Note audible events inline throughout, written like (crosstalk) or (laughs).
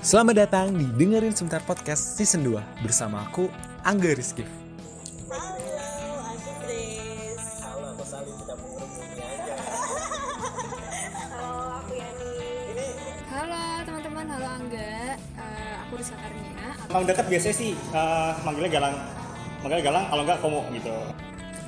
Selamat datang di Dengerin Sebentar Podcast Season 2 bersama aku, Angga Rizky. Halo, aku Grace. Halo, aku Salim tidak mengerumuni aja. Halo, aku Yani. Halo teman-teman, halo Angga. Eh, aku Rizka Karnia. Emang dekat biasanya sih eh, manggilnya Galang. Manggilnya Galang, kalau enggak Komo gitu.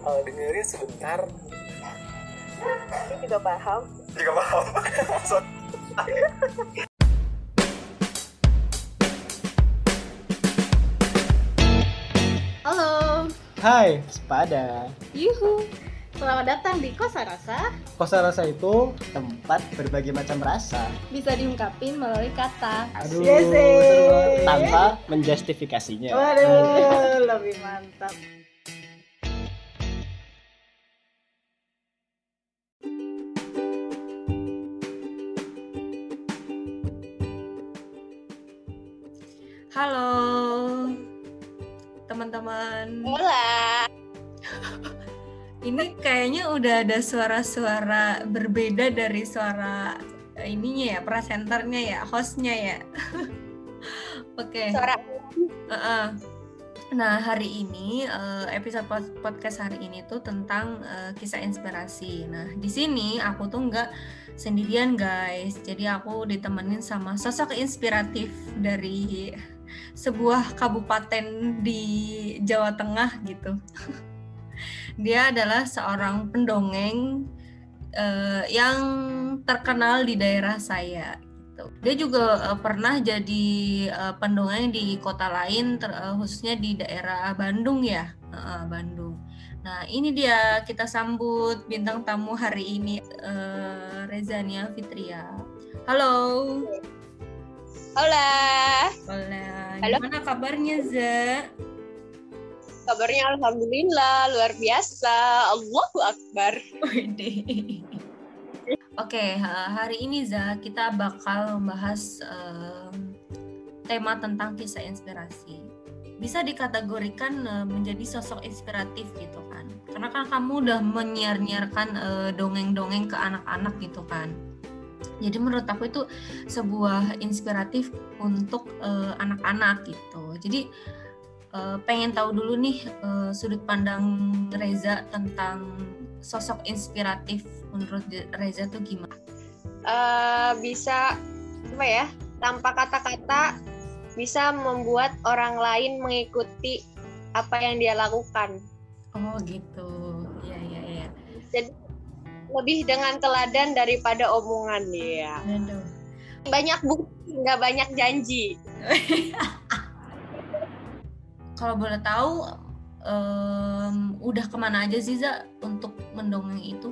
eh, dengerin sebentar Ini juga paham. juga paham (laughs) So- Halo, Hai, sepada. yuhu. Selamat datang di Kosa Rasa. Kosa rasa itu tempat berbagai macam rasa. Bisa diungkapin melalui kata. Aduh, Yes, seru banget. tanpa menjustifikasinya. Waduh, (laughs) lebih mantap. Udah ada suara-suara berbeda dari suara eh, ininya ya, presenternya ya, hostnya ya. (laughs) Oke. Suara Heeh. Nah, hari ini eh, episode pod- podcast hari ini tuh tentang eh, kisah inspirasi. Nah, di sini aku tuh nggak sendirian, guys. Jadi aku ditemenin sama sosok inspiratif dari sebuah kabupaten di Jawa Tengah gitu. (laughs) Dia adalah seorang pendongeng eh, yang terkenal di daerah saya gitu. Dia juga eh, pernah jadi eh, pendongeng di kota lain, ter- eh, khususnya di daerah Bandung ya, Heeh, Bandung. Nah ini dia kita sambut bintang tamu hari ini eh, Rezania Fitria. Halo, Hola. Hola. Halo. Gimana kabarnya Za? Kabarnya alhamdulillah luar biasa. Allahu akbar. (laughs) Oke, ha- hari ini Za kita bakal membahas em, tema tentang kisah inspirasi. Bisa dikategorikan eh, menjadi sosok inspiratif gitu kan. Karena kan kamu udah menyiar-nyiarkan eh, dongeng-dongeng ke anak-anak gitu kan. Jadi menurut aku itu sebuah inspiratif untuk eh, anak-anak gitu. Jadi eh, pengen tahu dulu nih eh, sudut pandang Reza tentang sosok inspiratif menurut Reza tuh gimana? eh, bisa apa ya tanpa kata-kata bisa membuat orang lain mengikuti apa yang dia lakukan Oh gitu, ya ya ya. jadi lebih dengan teladan daripada omongan ya Aduh. banyak bukti nggak banyak janji (laughs) Kalau boleh tahu, em, udah ke mana aja sih Za untuk mendongeng itu?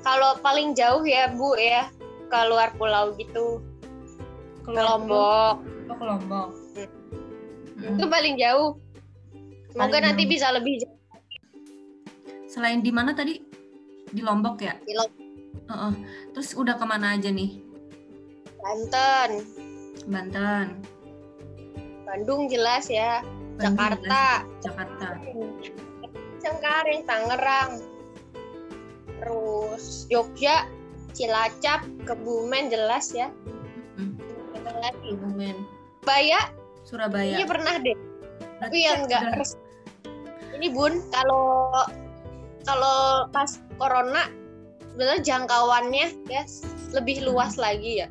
kalau paling jauh ya bu ya ke luar pulau gitu ke Lombok Oh, ke Lombok. itu paling jauh semoga Paling nanti jauh. bisa lebih jauh Selain di mana tadi? Di Lombok ya? di Lombok Heeh. Terus udah ke mana aja nih? Banten Banten, Bandung jelas ya Bandung, Jakarta Jakarta. Cengkareng, Tangerang, terus Jogja, Cilacap, Kebumen jelas ya. Hmm. Lagi? Kebumen, Surabaya, Surabaya. iya pernah deh. Berarti Tapi yang enggak udah- Ini bun, kalau kalau pas corona sebenarnya jangkauannya ya lebih Hmm. luas lagi ya.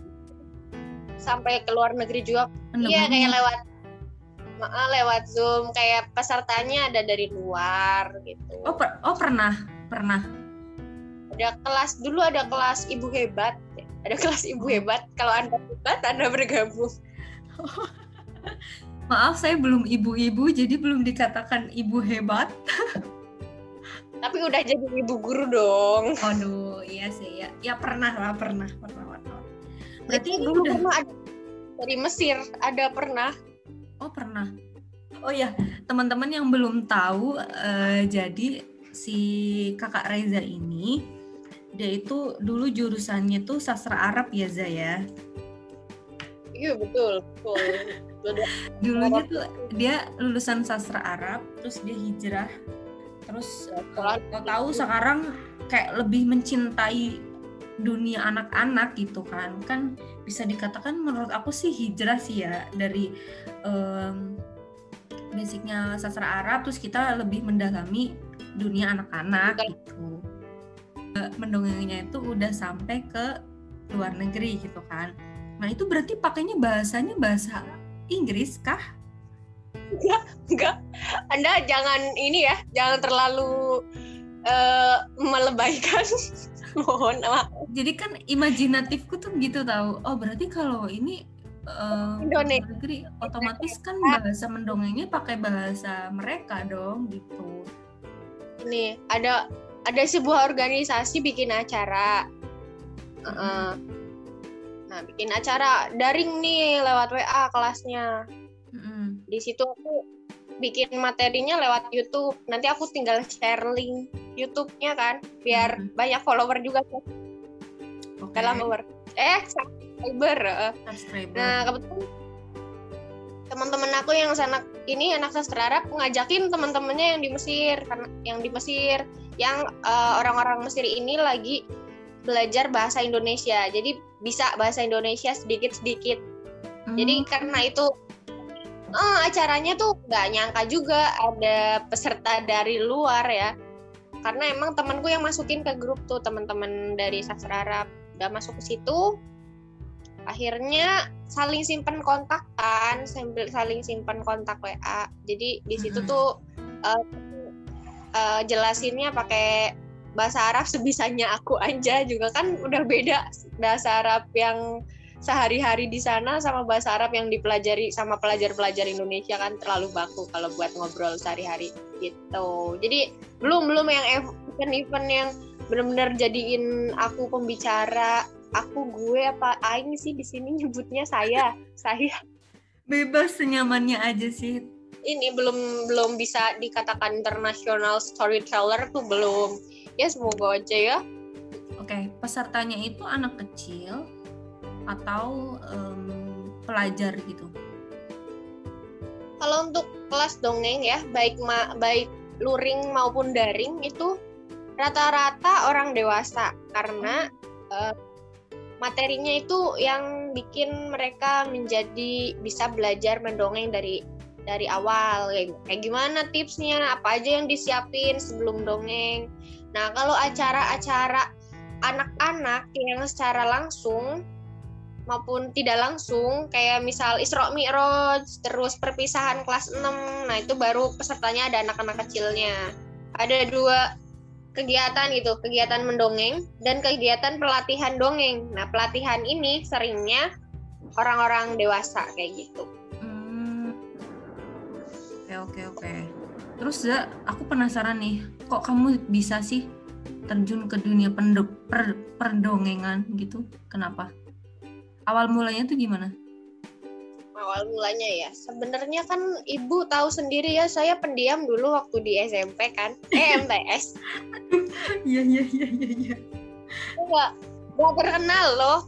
Sampai ke luar negeri juga. Iya kayak lewat lewat Zoom kayak pesertanya ada dari luar gitu. Oh, per- oh pernah, pernah. ada kelas dulu ada kelas ibu hebat ada kelas ibu hebat kalau anda hebat anda bergabung (laughs) Maaf, saya belum ibu-ibu, jadi belum dikatakan ibu hebat. (laughs) tapi udah jadi ibu guru dong Waduh, iya sih ya. Ya pernah lah, pernah, pernah, pernah. Berarti dulu udah pernah ada dari Mesir ada pernah Oh pernah. Oh ya teman-teman yang belum tahu, eh, jadi si kakak Reza ini dia itu dulu jurusannya tuh sastra Arab ya Zaya. iya betul betul. (laughs) Dulunya tuh dia lulusan sastra Arab, terus dia hijrah, terus eh, tahu-tahu sekarang kayak lebih mencintai dunia anak-anak gitu kan. Kan bisa dikatakan menurut aku sih hijrah sih ya dari em, basicnya sastra Arab terus kita lebih mendalami dunia anak-anak gitu. Eh, mendongengnya itu udah sampai ke luar negeri gitu kan. Nah itu berarti pakainya bahasanya bahasa Inggris kah? enggak anda jangan ini ya jangan terlalu eh, melebaikan (laughs) mohon maaf Jadi kan imajinatifku tuh gitu tahu. Oh berarti kalau ini luar negeri otomatis kan bahasa mendongengnya pakai bahasa mereka dong gitu. ini ada ada sebuah organisasi bikin acara Heeh. nah bikin acara daring nih lewat WA kelasnya Mm-mm. di situ aku bikin materinya lewat YouTube nanti aku tinggal share link YouTube-nya kan biar Mhm. banyak follower juga Oke. dalam follower eh subscriber. Subscriber. Nah, kebetulan teman-teman aku yang sana ini anak sastra Arab ngajakin teman-temannya yang di Mesir karena yang di Mesir yang eh, orang-orang Mesir ini lagi belajar bahasa Indonesia. Jadi bisa bahasa Indonesia sedikit-sedikit. Hmm, Jadi karena itu eh, acaranya tuh nggak nyangka juga ada peserta dari luar ya. Karena emang temanku yang masukin ke grup tuh teman-teman dari sastra Arab udah masuk ke situ. Akhirnya saling simpen kontak kan, sambil saling simpen kontak WA. Jadi di situ tuh eh, eh, jelasinnya pakai bahasa Arab sebisanya aku aja juga kan udah beda bahasa Arab yang sehari-hari di sana sama bahasa Arab yang dipelajari sama pelajar-pelajar Indonesia kan terlalu baku kalau buat ngobrol sehari-hari gitu. Jadi belum belum yang event-event yang benar-benar jadiin aku pembicara, aku gue apa aing sih di sini nyebutnya saya, saya Bebas senyamannya aja sih. ini belum belum bisa dikatakan international storyteller tuh belum. Ya semoga aja ya. Oke, pesertanya itu anak kecil atau em, pelajar gitu. Kalau untuk kelas dongeng ya, baik ma- baik luring maupun daring itu rata-rata orang dewasa karena eh, materinya itu yang bikin mereka menjadi bisa belajar mendongeng dari dari awal. Kayak, kayak gimana tipsnya apa aja yang disiapin sebelum dongeng. Nah kalau acara-acara anak-anak yang secara langsung maupun tidak langsung kayak misal Isra Mi'raj terus perpisahan kelas 6 nah itu baru pesertanya ada anak-anak kecilnya. Ada dua kegiatan gitu kegiatan mendongeng dan kegiatan pelatihan dongeng nah pelatihan ini seringnya orang-orang dewasa kayak gitu Hmm. Oke oke oke. Terus Za, aku penasaran nih, kok kamu bisa sih terjun ke dunia pendo- per- perdongengan gitu? Kenapa? Awal mulanya tuh gimana? Awal mulanya ya sebenarnya kan ibu tahu sendiri ya saya pendiam dulu waktu di SMP kan eh (laughs) MTS Iya iya iya iya. iya. nggak nggak terkenal loh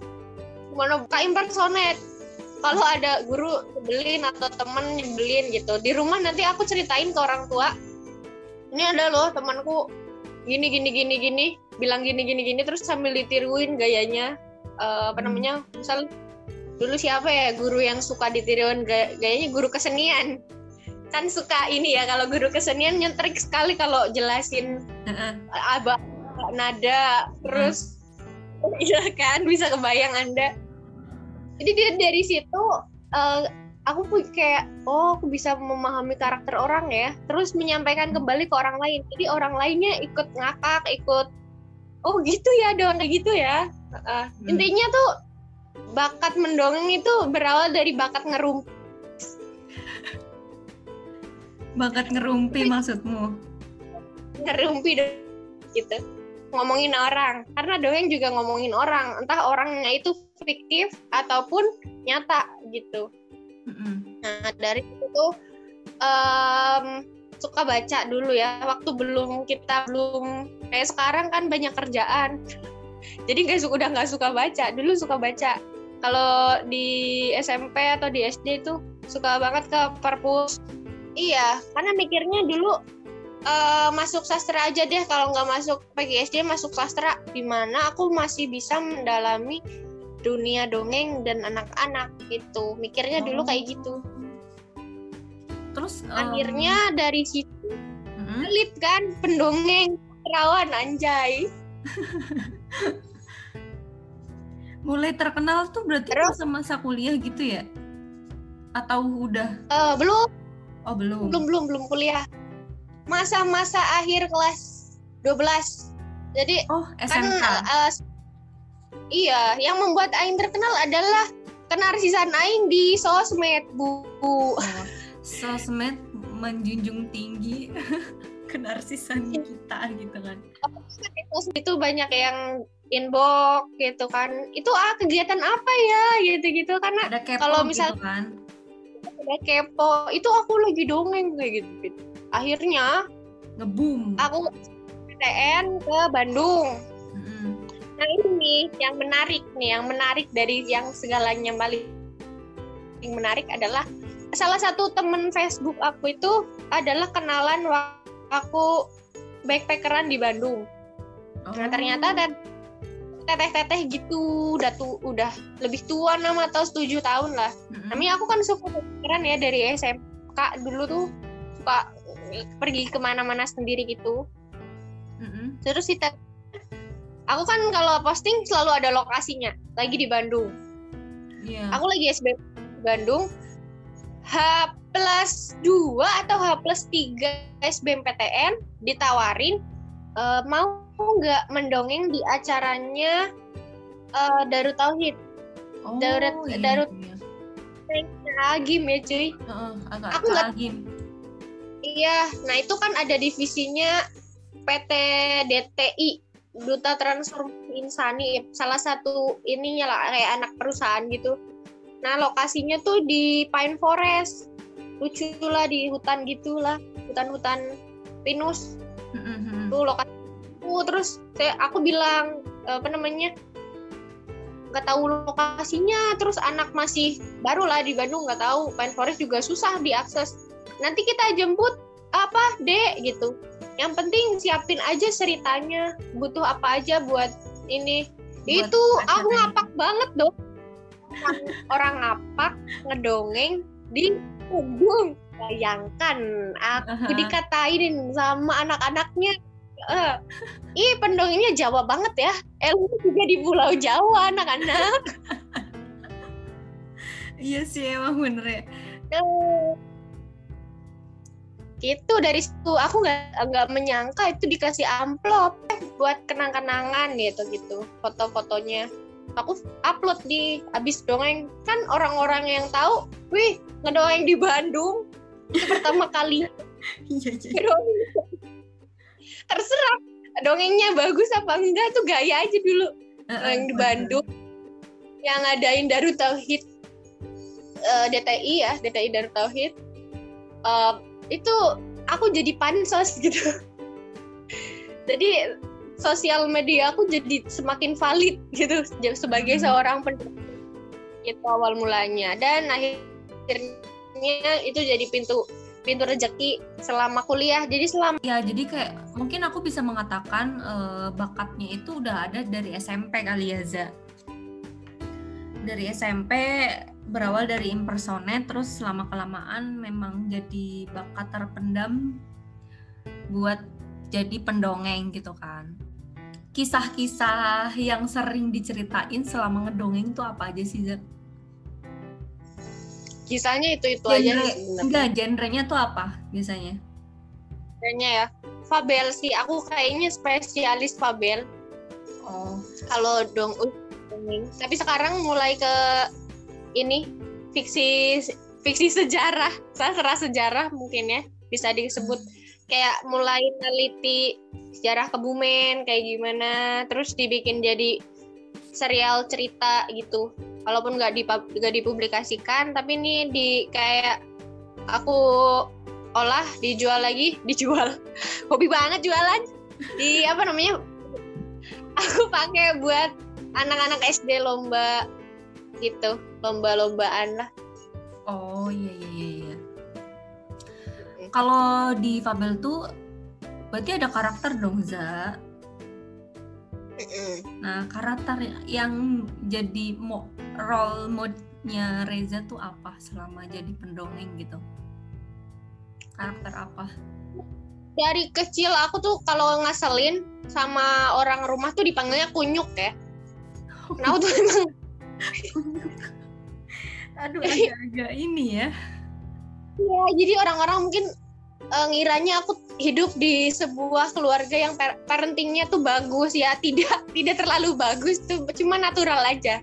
mana buka impersonet kalau ada guru nyebelin atau temen nyebelin gitu di rumah nanti aku ceritain ke orang tua ini ada loh temanku gini gini gini gini bilang gini gini gini terus sambil ditiruin gayanya Eh, apa Hmm. namanya misal dulu siapa ya guru yang suka ditiruin ga- gayanya guru kesenian kan suka ini ya kalau guru kesenian nyentrik sekali kalau jelasin Heeh. abah nada terus (laughs) iya kan bisa kebayang anda jadi dia dari situ eh, aku pu- kayak oh aku bisa memahami karakter orang ya terus menyampaikan kembali ke orang lain jadi orang lainnya ikut ngakak ikut oh gitu ya dong gitu ya Heeh. Hmm. intinya tuh bakat mendongeng itu berawal dari bakat ngerum Bakat ngerumpi maksudmu? ngerumpi dong, gitu. Ngomongin orang. Karena dongeng juga ngomongin orang. Entah orangnya itu fiktif ataupun nyata gitu. Mm-mm. nah dari situ tuh em, suka baca dulu ya. Waktu belum kita belum kayak sekarang kan banyak kerjaan jadi nggak suka udah nggak suka baca. Dulu suka baca. Kalau di SMP atau di SD itu suka banget ke perpus. Iya karena mikirnya dulu eh, masuk sastra aja deh. Kalau nggak masuk PGSD masuk sastra. Di mana aku masih bisa mendalami dunia dongeng dan anak-anak gitu. Mikirnya dulu kayak gitu. Terus em, akhirnya dari situ mm-mm. Alit kan pendongeng perawan anjay (laughs) mulai terkenal tuh berarti Terus? masa-masa kuliah gitu ya? Atau udah? Eh, belum Oh belum. belum belum belum kuliah masa-masa akhir kelas 12 jadi Oh kan SMK. eh, iya yang membuat Aing terkenal adalah kenarsisan Aing di sosmed bu Oh, sosmed menjunjung tinggi (laughs) kenarsisan kita gitu kan. Itu banyak yang inbox gitu kan itu ah kegiatan apa ya gitu gitu karena Ada kepo Kalau gitu misal- kan. udah kepo itu aku lagi dongeng kayak gitu, gitu. akhirnya Ngeboom. aku PTN ke Bandung Mm-mm. Nah ini yang menarik nih, yang menarik dari yang segalanya paling yang menarik adalah salah satu temen Facebook aku itu adalah kenalan waktu aku backpackeran di Bandung. Nah Oh. ternyata tet- teteh-teteh gitu udah tuh udah lebih tua enam atau tujuh tahun lah. Tapi aku kan suka backpackeran ya dari SMK dulu tuh suka pergi ke mana-mana sendiri gitu. Mm-mm. Terus kita aku kan kalau posting selalu ada lokasinya, lagi di Bandung. Iya. Aku lagi di Bandung. H plus 2 atau H plus 3 SBMPTN ditawarin eh, mau nggak mendongeng di acaranya eh, Darut Tauhid. Oh, Darut- iya, Darut- iya. Agim ya cuy. Agak Aku nggak-. Iya, nah itu kan ada divisinya PT DTI Duta Transformasi Insani salah satu ininya lah kayak anak perusahaan gitu. Nah lokasinya tuh di Pine Forest, lucu lah di hutan gitulah, hutan-hutan pinus Mm-mm. tuh lokasi. Tuh, terus saya aku bilang apa namanya nggak tahu lokasinya, terus anak masih baru lah di Bandung nggak tahu Pine Forest juga susah diakses. Nanti kita jemput apa dek gitu. Yang penting siapin aja ceritanya, butuh apa aja buat ini. Buat itu aku ngapak banget dong. Orang, ngapak ngedongeng di Bandung. Bayangkan aku Aha. dikatain sama anak-anaknya. Eh, ih pendongengnya Jawa banget ya. Ilmu juga di Pulau Jawa anak-anak. Iya sih emang bener ya. Eh, gitu dari situ aku nggak nggak menyangka itu dikasih amplop buat kenang-kenangan gitu gitu foto-fotonya aku upload di abis dongeng. Kan orang-orang yang tahu wih ngedongeng di Bandung. Itu pertama (laughs) kali. Iya iya. terserah dongengnya bagus apa enggak tuh gaya aja dulu. Yang di Bandung. Yang ngadain Darut Tauhid. Eh, DTI ya DTI Darut Tauhid. Eh, itu aku jadi pansos gitu. (laughs) Jadi sosial media aku jadi semakin valid gitu sebagai Hmm. seorang pendukung itu awal mulanya dan akhirnya itu jadi pintu pintu rezeki selama kuliah jadi selama Ya jadi kayak mungkin aku bisa mengatakan eh, bakatnya itu udah ada dari SMP kali ya Za. Dari SMP berawal dari impersonate terus selama kelamaan memang jadi bakat terpendam buat jadi pendongeng gitu kan. Kisah-kisah yang sering diceritain selama ngedongeng tuh apa aja sih Za? kisahnya itu itu aja Genre, sih sebenarnya. enggak, genrenya tuh apa biasanya? Kayaknya ya Fabel sih aku kayaknya spesialis Fabel Oh, kalau dong dongeng tapi sekarang mulai ke ini fiksi fiksi sejarah sastra sejarah mungkin ya bisa disebut kayak mulai neliti sejarah Kebumen kayak gimana terus dibikin jadi serial cerita gitu. Walaupun nggak dipub- nggak dipublikasikan tapi ini di kayak aku olah dijual lagi (laughs) dijual. Hobi banget jualan. Di apa namanya? Aku pakai buat anak-anak SD lomba gitu lomba-lombaan lah Oh iya iya iya. Kalau di Fabel tuh berarti ada karakter dong Za. Nah karakter yang jadi mo role mode-nya Reza tuh apa selama jadi pendongeng gitu? Karakter apa? dari kecil aku tuh kalau ngaselin sama orang rumah tuh dipanggilnya kunyuk ya nah aku tuh (laughs) emang Aduh (laughs) agak-agak ini ya. ya jadi orang-orang mungkin eh, ngiranya aku hidup di sebuah keluarga yang par- parentingnya tuh bagus ya. (laughs) Tidak tidak terlalu bagus tuh cuma natural aja.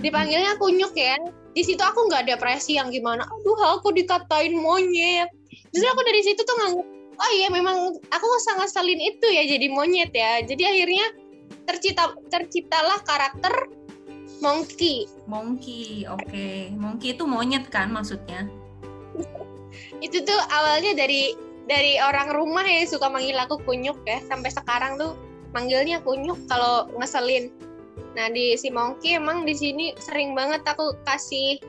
Dipanggilnya kunyuk ya. Di situ aku nggak depresi yang gimana aduh aku dikatain monyet. Justru aku dari situ tuh nganggep oh iya memang aku sangat salin itu ya jadi monyet ya. Jadi akhirnya tercipta terciptalah karakter monkey. Monkey, oke. Monkey itu monyet kan maksudnya? Itu tuh awalnya dari dari orang rumah yang suka manggil aku kunyuk ya. Sampai sekarang tuh manggilnya kunyuk kalau ngeselin. Nah di si monkey emang di sini sering banget aku kasih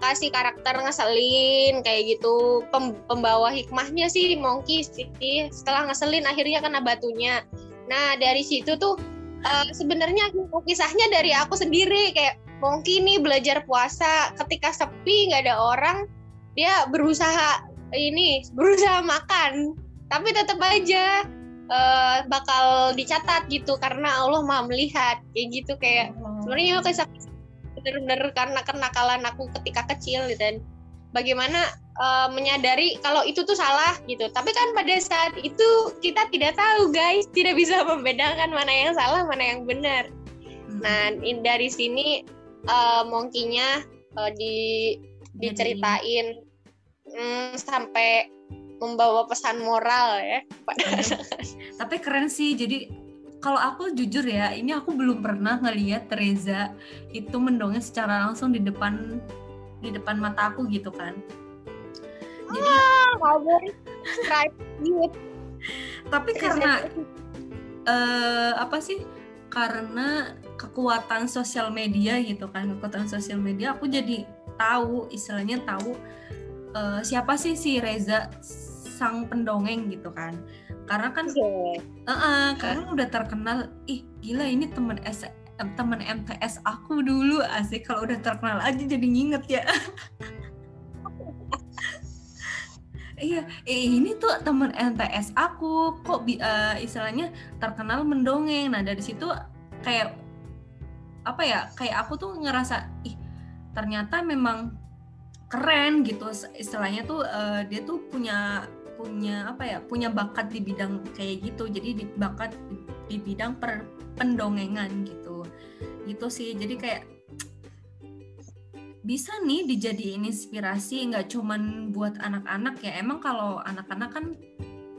kasih karakter ngeselin kayak gitu. Pem- pembawa hikmahnya sih monkey sih. Setelah ngeselin akhirnya kena batunya. Nah dari situ tuh eh, sebenarnya kisahnya dari aku sendiri. Kayak monkey nih belajar puasa ketika sepi nggak ada orang dia berusaha ini berusaha makan. Tapi tetap aja eh, bakal dicatat gitu karena Allah maha melihat. Kayak gitu kayak sebenarnya kisah bener-bener karena kenakalan aku ketika kecil gitu dan bagaimana eh, menyadari kalau itu tuh salah gitu. Tapi kan pada saat itu kita tidak tahu guys. Tidak bisa (laughs) membedakan mana yang salah mana yang benar. Nah in- dari sini eh, monkey-nya eh, di diceritain mm, sampai membawa pesan moral ya pada Tapi keren sih. Jadi kalau aku jujur ya, ini aku belum pernah ngelihat Reza itu mendongeng secara langsung di depan di depan mata aku gitu kan. Jadi kabur private tapi karena eh apa sih? Karena kekuatan sosial media gitu kan, kekuatan sosial media aku jadi tahu istilahnya tahu eh, siapa sih si Reza sang pendongeng gitu kan. Karena kan Heeh, karena udah terkenal. Ih, gila ini temen S temen MTS aku dulu asik kalau udah terkenal aja jadi nginget ya. (laughs) Iya, eh, ini tuh temen MTS aku kok eh, istilahnya terkenal mendongeng. Nah dari situ kayak apa ya? Kayak aku tuh ngerasa ih ternyata memang keren gitu. Istilahnya tuh eh, dia tuh punya punya apa ya? Punya bakat di bidang kayak gitu. Jadi di, bakat di, di bidang per, pendongengan gitu. Gitu sih. Jadi kayak bisa nih dijadiin inspirasi nggak cuman buat anak-anak ya emang kalau anak-anak kan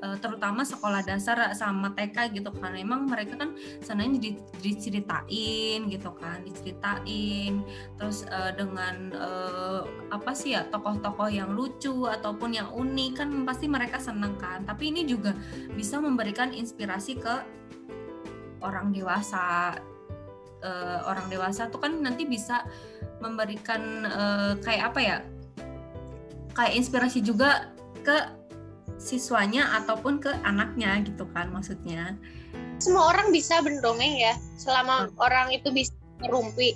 eh, terutama sekolah dasar sama TK gitu kan. Emang mereka kan sananya di- diceritain gitu kan diceritain. Terus eh, dengan eh, apa sih ya tokoh-tokoh yang lucu ataupun yang unik kan pasti mereka seneng kan. Tapi ini juga bisa memberikan inspirasi ke orang dewasa. Eh, orang dewasa tuh kan nanti bisa memberikan eh, kayak apa ya kayak inspirasi juga ke siswanya ataupun ke anaknya gitu kan maksudnya. Semua orang bisa mendongeng ya selama orang itu bisa merumpi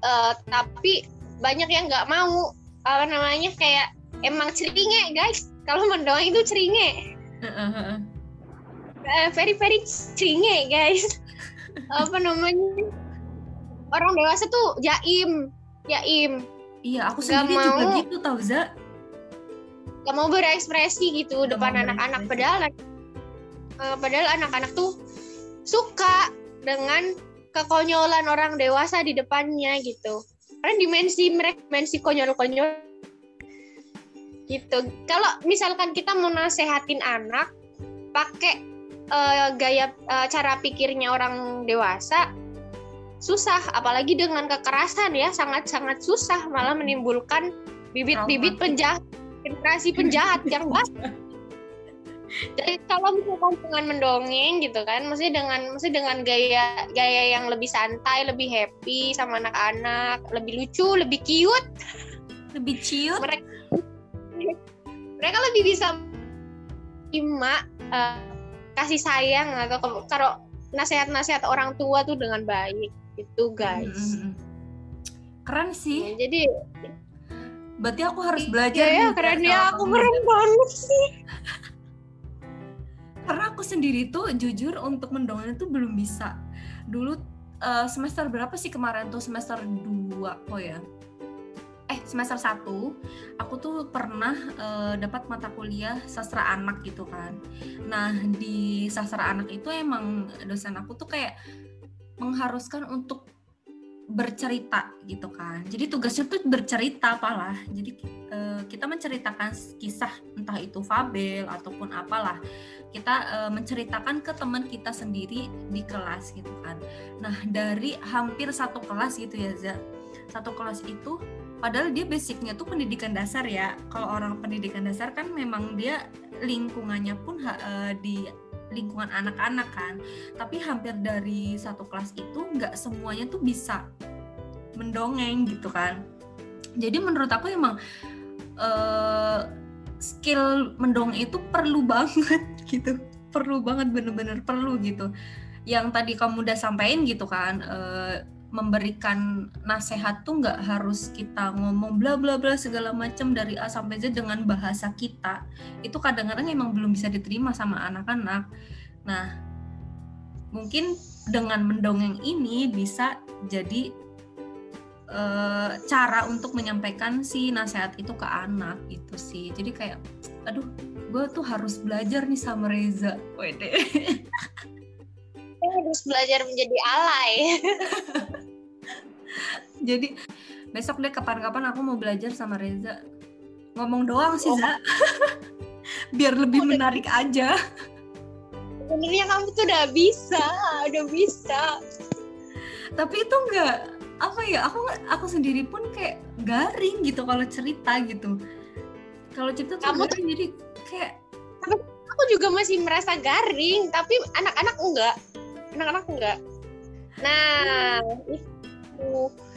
Eh, tapi banyak yang nggak mau. Apa namanya kayak emang ceringe guys. Kalau mendongeng itu ceringe. Eh, very very ceringe guys. (laughs) Apa namanya? Orang dewasa tuh jaim jaim. Iya aku sendiri juga mau. gitu tau Za gak mau berekspresi gitu Nggak depan anak-anak. padahal eh, padahal anak-anak tuh suka dengan kekonyolan orang dewasa di depannya gitu. Karena dimensi mereka dimensi konyol-konyol. Gitu. Kalau misalkan kita mau nasehatin anak pakai eh, gaya eh, cara pikirnya orang dewasa susah. Apalagi dengan kekerasan ya sangat-sangat susah. Malah menimbulkan bibit-bibit penjahat generasi penjahat yang banyak jadi kalau misalkan dengan mendongeng gitu kan, mesti dengan mesti dengan gaya gaya yang lebih santai, lebih happy sama anak-anak, lebih lucu, lebih cute. Lebih ciut. Mereka mereka lebih bisa terima eh, kasih sayang atau kalau nasihat-nasihat orang tua tuh dengan baik itu guys. Mm-mm. Keren sih. Ya, jadi Berarti aku harus belajar ya, ya keren ya aku keren banget sih. (laughs) Karena aku sendiri tuh jujur untuk mendongeng itu belum bisa. Dulu eh, semester berapa sih kemarin tuh semester 2 oh ya. Eh semester 1 aku tuh pernah eh, dapat mata kuliah sastra anak gitu kan. Nah, di sastra anak itu emang dosen aku tuh kayak mengharuskan untuk bercerita gitu kan. Jadi tugasnya tuh bercerita apalah. Jadi eh, kita menceritakan kisah entah itu fabel ataupun apalah. Kita eh, menceritakan ke teman kita sendiri di kelas gitu kan. Nah, dari hampir satu kelas gitu ya, Za. Satu kelas itu padahal dia basicnya tuh pendidikan dasar ya. Kalau orang pendidikan dasar kan memang dia lingkungannya pun eh, di lingkungan anak-anak kan. Tapi hampir dari satu kelas itu nggak semuanya tuh bisa mendongeng gitu kan. Jadi menurut aku emang eh, skill mendongeng itu perlu banget (laughs) gitu. Perlu banget bener-bener perlu gitu. Yang tadi kamu udah sampein gitu kan eh, memberikan nasihat tuh nggak harus kita ngomong bla bla bla segala macam dari A sampai Z dengan bahasa kita itu kadang-kadang emang belum bisa diterima sama anak-anak. Nah, mungkin dengan mendongeng ini bisa jadi eh, cara untuk menyampaikan si nasihat itu ke anak gitu sih. Jadi kayak, aduh, gue tuh harus belajar nih sama Reza. Wede. (laughs) Harus belajar menjadi alay. (laughs) jadi besok deh kapan-kapan aku mau belajar sama Reza. Ngomong doang sih, Oh. Za. (laughs) Biar lebih menarik aja. Sebenarnya kamu tuh udah bisa, udah bisa. tapi itu enggak apa ya aku aku sendiri pun kayak garing gitu kalau cerita gitu kalau cerita tuh Kamu garing jadi kayak Aku juga masih merasa garing, tapi anak-anak enggak. Anak-anak enggak. Nah, itu.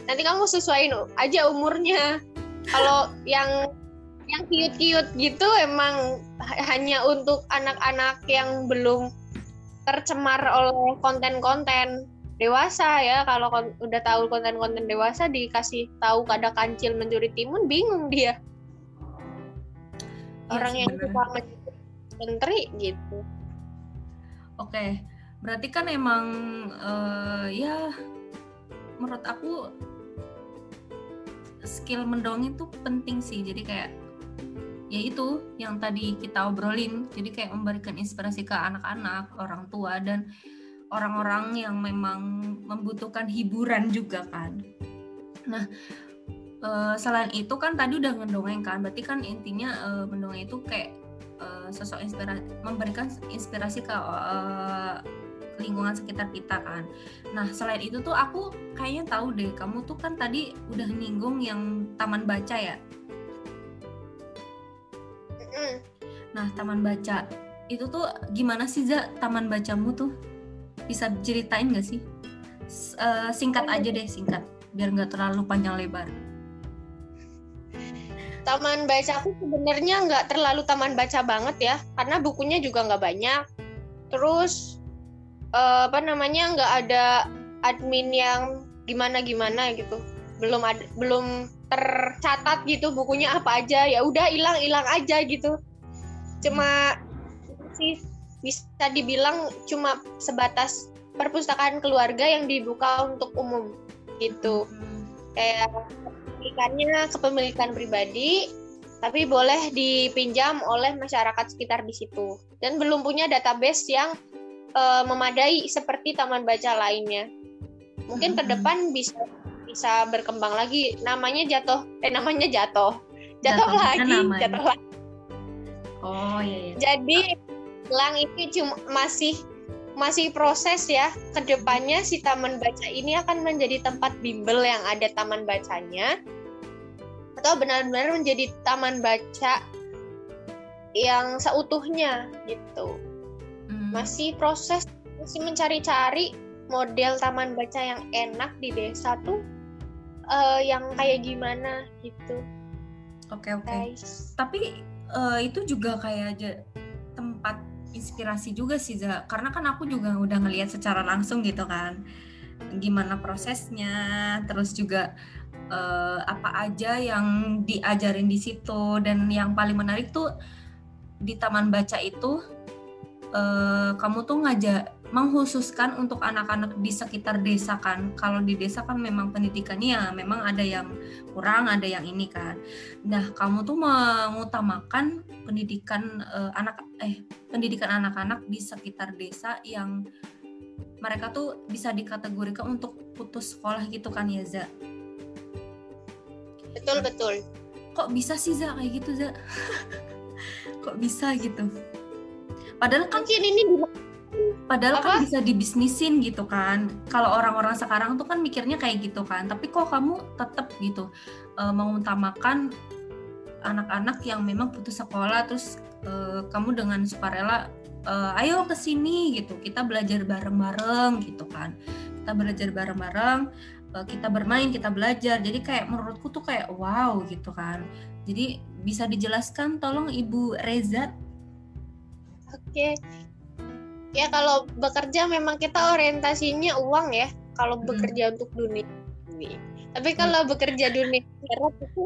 Nanti kamu sesuaiin aja umurnya. Kalau yang yang cute-cute gitu emang hanya untuk anak-anak yang belum tercemar oleh konten-konten dewasa ya kalau kon- udah tahu konten-konten dewasa dikasih tahu ada kancil mencuri timun bingung dia Iya orang sih, yang bener. suka mencuri menteri gitu oke berarti kan emang eh, ya menurut aku skill mendongeng itu penting sih. Jadi kayak ya itu yang tadi kita obrolin. Jadi kayak memberikan inspirasi ke anak-anak orang tua dan orang-orang yang memang membutuhkan hiburan juga kan. Nah eh, selain itu kan tadi udah ngedongeng kan. Berarti kan intinya eh, mendongeng itu kayak sosok inspirasi memberikan inspirasi ke lingkungan sekitar kita kan nah selain itu tuh aku kayaknya tahu deh kamu tuh kan tadi udah nyinggung yang taman baca ya. Nah, taman baca itu tuh gimana sih Za taman bacamu tuh? Bisa ceritain gak sih? S- eh, singkat aja deh, singkat. Biar nggak terlalu panjang lebar. taman baca aku sebenarnya nggak terlalu taman baca banget ya karena bukunya juga nggak banyak terus eh, apa namanya nggak ada admin yang gimana gimana gitu. Belum ada belum tercatat gitu bukunya apa aja. Ya udah hilang hilang aja gitu. Cuma sih bisa dibilang cuma sebatas perpustakaan keluarga yang dibuka untuk umum gitu. Kayak kepemilikannya kepemilikan pribadi tapi boleh dipinjam oleh masyarakat sekitar di situ. Dan belum punya database yang eh, memadai seperti taman baca lainnya. Mungkin ke depan bisa bisa berkembang lagi. Namanya jatuh eh namanya jatuh. Jatuh Jatuhnya lagi namanya. jatuh lagi. Oh iya iya. jadi bilang ini cuma masih masih proses ya. Ke depannya si taman baca ini akan menjadi tempat bimbel yang ada taman bacanya. Atau benar-benar menjadi taman baca yang seutuhnya gitu. Masih proses masih mencari-cari model taman baca yang enak di desa tuh eh, yang kayak gimana gitu Oke oke. guys Tapi eh, itu juga kayak aja tempat inspirasi juga sih Za. Karena kan aku juga udah ngelihat secara langsung gitu kan. Gimana prosesnya, terus juga eh, apa aja yang diajarin di situ dan yang paling menarik tuh di taman baca itu eh, kamu tuh ngajak menghususkan untuk anak-anak di sekitar desa kan. Kalau di desa kan memang pendidikannya ya memang ada yang kurang, ada yang ini kan. Nah, kamu tuh mengutamakan pendidikan eh, anak eh pendidikan anak-anak di sekitar desa yang mereka tuh bisa dikategorikan untuk putus sekolah gitu kan ya, Za? betul betul Kok bisa sih, Za, kayak gitu, Za? (laughs) Kok bisa gitu? Padahal kan mungkin ini di- Padahal kan Apa? bisa dibisnisin gitu kan. Kalau orang-orang sekarang tuh kan mikirnya kayak gitu kan. Tapi kok kamu tetap gitu eh, mengutamakan anak-anak yang memang putus sekolah terus eh, kamu dengan sukarela eh, ayo ke sini gitu. Kita belajar bareng-bareng gitu kan. Kita belajar bareng-bareng, eh, kita bermain, kita belajar. Jadi kayak menurutku tuh kayak wow gitu kan. Jadi bisa dijelaskan tolong Ibu Reza Oke. Ya kalau bekerja memang kita orientasinya uang ya. Kalau Mm. bekerja untuk dunia ini. Tapi kalau bekerja dunia akhirat itu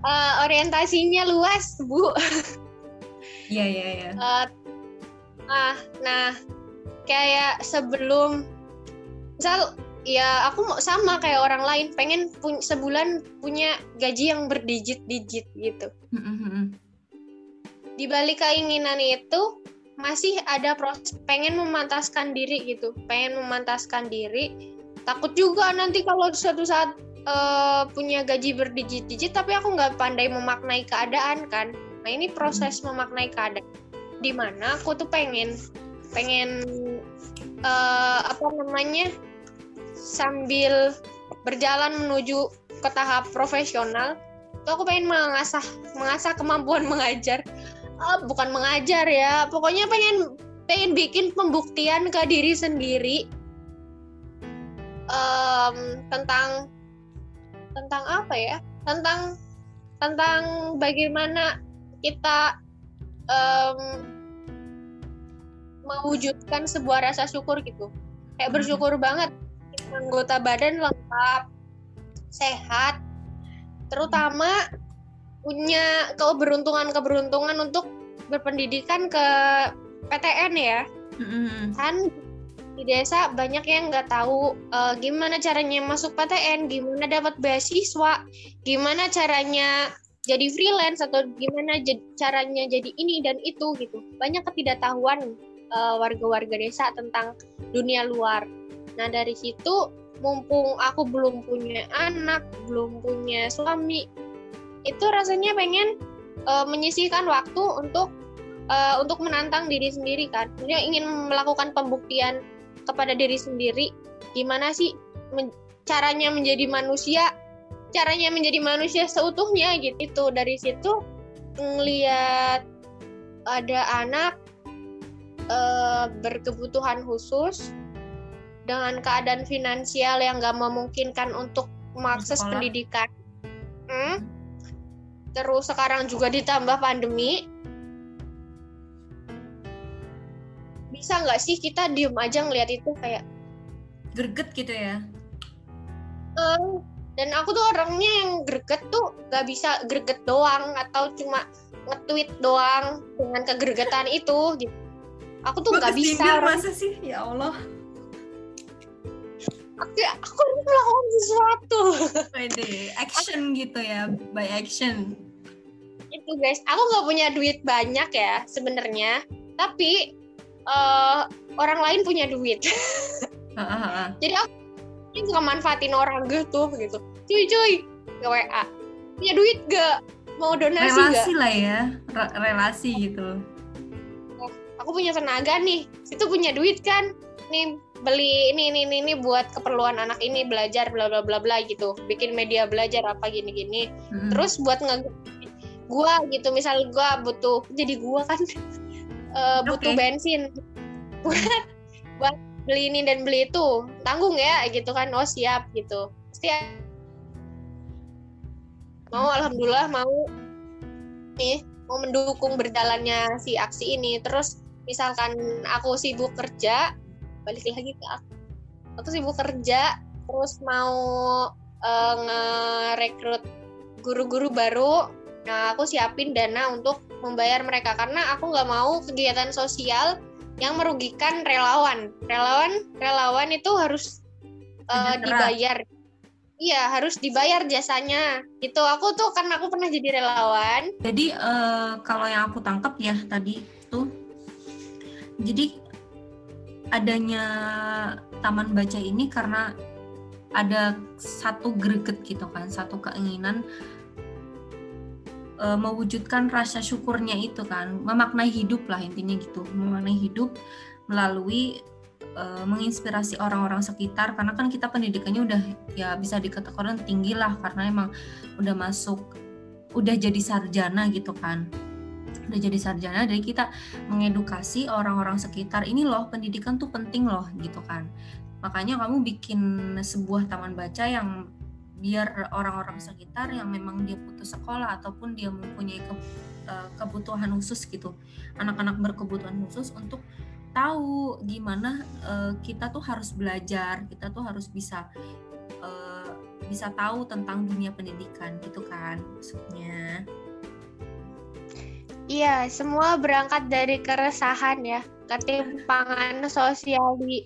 eh, orientasinya luas, Bu. Iya iya iya. Nah, (laughs) nah kayak sebelum misal ya aku mau sama kayak orang lain pengen pun- sebulan punya gaji yang berdijit-dijit gitu. Mm, mm, mm. Di balik keinginan itu masih ada proses pengen memantaskan diri gitu pengen memantaskan diri. Takut juga nanti kalau suatu saat eh, punya gaji berdijit-dijit tapi aku nggak pandai memaknai keadaan kan. Nah ini proses memaknai keadaan. Di mana aku tuh pengen pengen eh, apa namanya sambil berjalan menuju ke tahap profesional tuh aku pengen mengasah mengasah kemampuan (laughs) mengajar Ah, bukan mengajar ya. Pokoknya pengen pengen bikin pembuktian ke diri sendiri. Em, tentang tentang apa ya? Tentang tentang bagaimana kita em, mewujudkan sebuah rasa syukur gitu. Kayak bersyukur banget. Anggota badan lengkap sehat terutama punya keberuntungan-keberuntungan untuk berpendidikan ke PTN ya Mm-mm. kan di desa banyak yang nggak tahu eh, gimana caranya masuk PTN, gimana dapat beasiswa, gimana caranya jadi freelance atau gimana jad- caranya jadi ini dan itu gitu. Banyak ketidaktahuan eh, warga-warga desa tentang dunia luar. Nah dari situ mumpung aku belum punya anak, belum punya suami, itu rasanya pengen eh, menyisihkan waktu untuk eh, untuk menantang diri sendiri kan. Dia ingin melakukan pembuktian kepada diri sendiri gimana sih men- caranya menjadi manusia, caranya menjadi manusia seutuhnya gitu. Dari situ ngelihat ada anak eh, berkebutuhan khusus dengan keadaan finansial yang nggak memungkinkan untuk mengakses pendidikan. Hmm? Terus sekarang juga ditambah pandemi. Bisa nggak sih kita diem aja ngeliat itu kayak greget gitu ya "Eh," dan aku tuh orangnya yang greget tuh nggak bisa greget doang atau cuma nge-tweet doang dengan kegregetan itu gitu. Aku tuh nggak bisa masa sih ya Allah aku, aku harus melakukan sesuatu. Pede. Action gitu ya by action. Itu guys. Aku nggak punya duit banyak ya sebenarnya. Tapi eh, orang lain punya duit. Jadi aku ini suka manfaatin orang gitu gitu. Cuy cuy. Ke WA punya duit gak mau donasi relasi lah ya. Re- relasi gitu. Aku punya tenaga nih. Itu punya duit kan? Nih beli ini ini ini, ini buat keperluan anak ini belajar bla bla bla bla gitu. Bikin media belajar apa gini gini. Mm-mm. terus buat nge gua gitu misal gua butuh jadi gua kan (laughs) eh, butuh Oke. bensin. (laughs) Buat buat beli ini dan beli itu tanggung ya gitu kan. Oh siap gitu. Pasti mau alhamdulillah mau nih mau mendukung berjalannya si aksi ini. Terus misalkan aku sibuk kerja balik lagi ke aku. Aku sibuk kerja terus mau eh, ngerekrut guru-guru baru. Nah aku siapin dana untuk membayar mereka karena aku nggak mau kegiatan sosial yang merugikan relawan. Relawan relawan itu harus Sejahtera. dibayar. Iya harus dibayar jasanya. Gitu aku tuh karena aku pernah jadi relawan. Jadi eh, kalau yang aku tangkap ya tadi tuh, jadi adanya taman baca ini karena ada satu greget gitu kan, satu keinginan eh, mewujudkan rasa syukurnya itu kan, memaknai hidup lah intinya gitu, memaknai hidup melalui eh, menginspirasi orang-orang sekitar karena kan kita pendidikannya udah ya bisa dikatakan tinggi lah karena emang udah masuk udah jadi sarjana gitu kan udah jadi sarjana jadi kita mengedukasi orang-orang sekitar ini loh pendidikan tuh penting loh gitu kan. Makanya kamu bikin sebuah taman baca yang biar orang-orang sekitar yang memang dia putus sekolah ataupun dia mempunyai ke- eh, kebutuhan khusus gitu anak-anak berkebutuhan khusus untuk tahu gimana eh, kita tuh harus belajar kita tuh harus bisa eh, bisa tahu tentang dunia pendidikan gitu kan maksudnya Iya, semua berangkat dari keresahan ya. Ketimpangan sosial di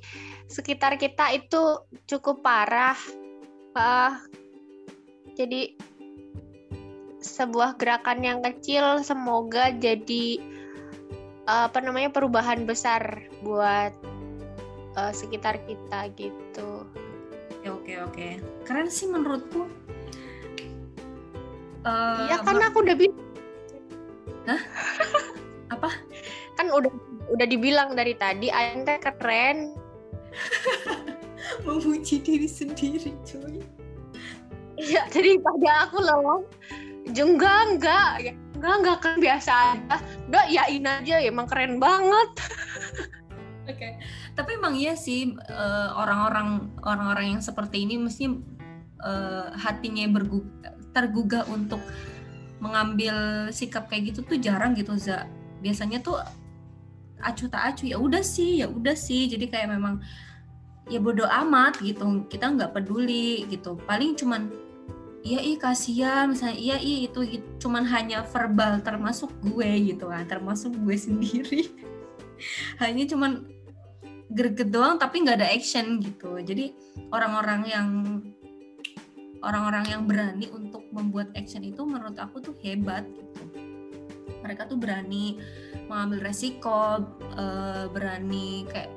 sekitar kita itu cukup parah. Ah, jadi sebuah gerakan yang kecil semoga jadi eh, apa namanya perubahan besar buat eh, sekitar kita gitu. oke oke oke keren sih menurutku Eh, Iya kan aku udah bilang apa kan udah udah dibilang dari tadi Anda keren. (laughs) memuji diri sendiri cuy Iya, daripada aku loh. Enggak, enggak. Ya, enggak, enggak kan biasa aja. Udah yain aja, emang keren banget. (laughs) Oke, tapi emang iya sih eh, orang-orang orang-orang yang seperti ini mesti eh, hatinya bergu- tergugah untuk mengambil sikap kayak gitu tuh jarang gitu za. Biasanya tuh acuh tak acuh ya udah sih ya udah sih. Jadi kayak memang ya bodoh amat gitu. Kita nggak peduli gitu. Paling cuman iya ih kasihan misalnya iya ih itu cuman hanya verbal termasuk gue gitu kan termasuk gue sendiri. (laughs) Hanya cuman greget doang tapi nggak ada action gitu. Jadi orang-orang yang orang-orang yang berani untuk membuat action itu menurut aku tuh hebat gitu. Mereka tuh berani mengambil resiko eh, berani kayak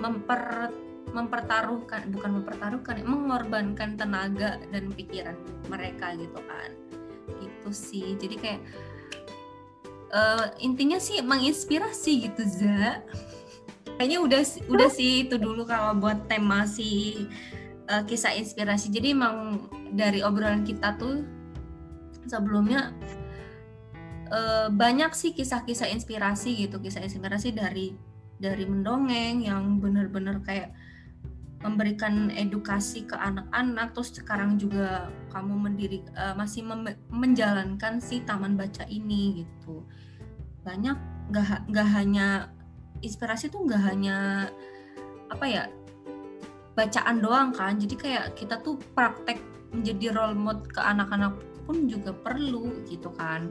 memper mempertaruhkan bukan mempertaruhkan mengorbankan tenaga dan pikiran mereka gitu kan. Gitu sih. Jadi kayak eh, intinya sih menginspirasi gitu za. Kayaknya udah udah sih itu dulu kalau buat tema si eh, kisah inspirasi. Jadi emang dari obrolan kita tuh sebelumnya eh, banyak sih kisah-kisah inspirasi gitu. Kisah inspirasi dari dari mendongeng yang bener-bener kayak memberikan edukasi ke anak-anak. Terus sekarang juga kamu mendiri eh, masih menjalankan si taman baca ini gitu. Banyak nggak nggak hanya inspirasi tuh nggak hanya apa ya bacaan doang kan. Jadi kayak kita tuh praktek menjadi role model ke anak-anak pun juga perlu gitu kan.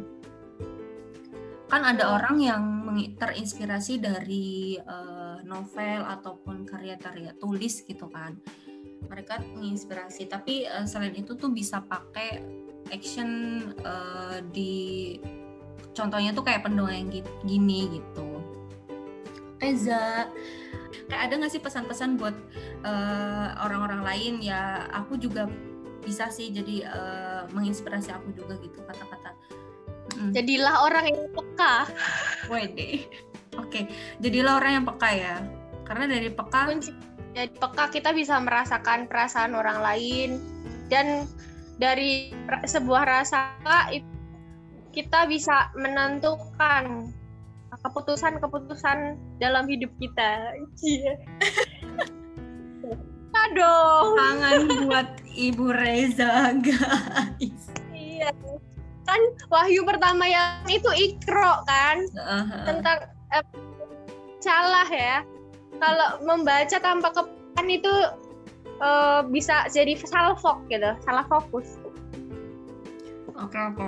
Kan ada orang yang terinspirasi dari eh, novel ataupun karya-karya tulis gitu kan. Mereka menginspirasi. Tapi eh, selain itu tuh bisa pakai action eh, di contohnya tuh kayak pendongeng gi- gini gitu. Reza kayak ada nggak sih pesan-pesan buat eh, orang-orang lain ya aku juga bisa sih jadi eh, menginspirasi aku juga gitu kata-kata. Mm. Jadilah orang yang peka. Wede. Oke, jadilah orang yang peka ya. Karena dari peka Kunci jadi peka kita bisa merasakan perasaan orang lain dan dari sebuah rasa itu kita bisa menentukan keputusan-keputusan dalam hidup kita. Iya. Aduh. tangan buat Ibu Reza, guys. Iya. Kan wahyu pertama yang itu ikro kan Aha. tentang eh, salah ya. Kalau membaca tanpa kepan itu eh, bisa jadi salah fok gitu, salah fokus. Oke, oke.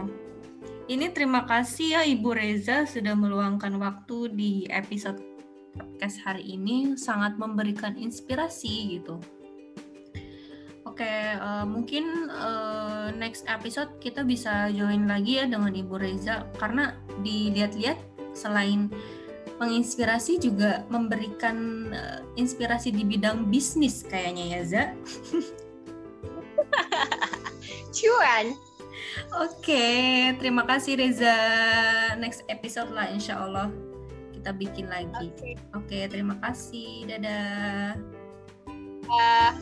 Ini terima kasih ya Ibu Reza sudah meluangkan waktu di episode podcast hari ini sangat memberikan inspirasi gitu. Oke, eh, mungkin eh, next episode kita bisa join lagi ya dengan Ibu Reza karena dilihat-lihat selain menginspirasi juga memberikan eh, inspirasi di bidang bisnis kayaknya ya Za. (laughs) Cuan. Oke, terima kasih Reza. Next episode lah insya Allah kita bikin lagi. Oke. Oke, terima kasih. Dadah. Ah,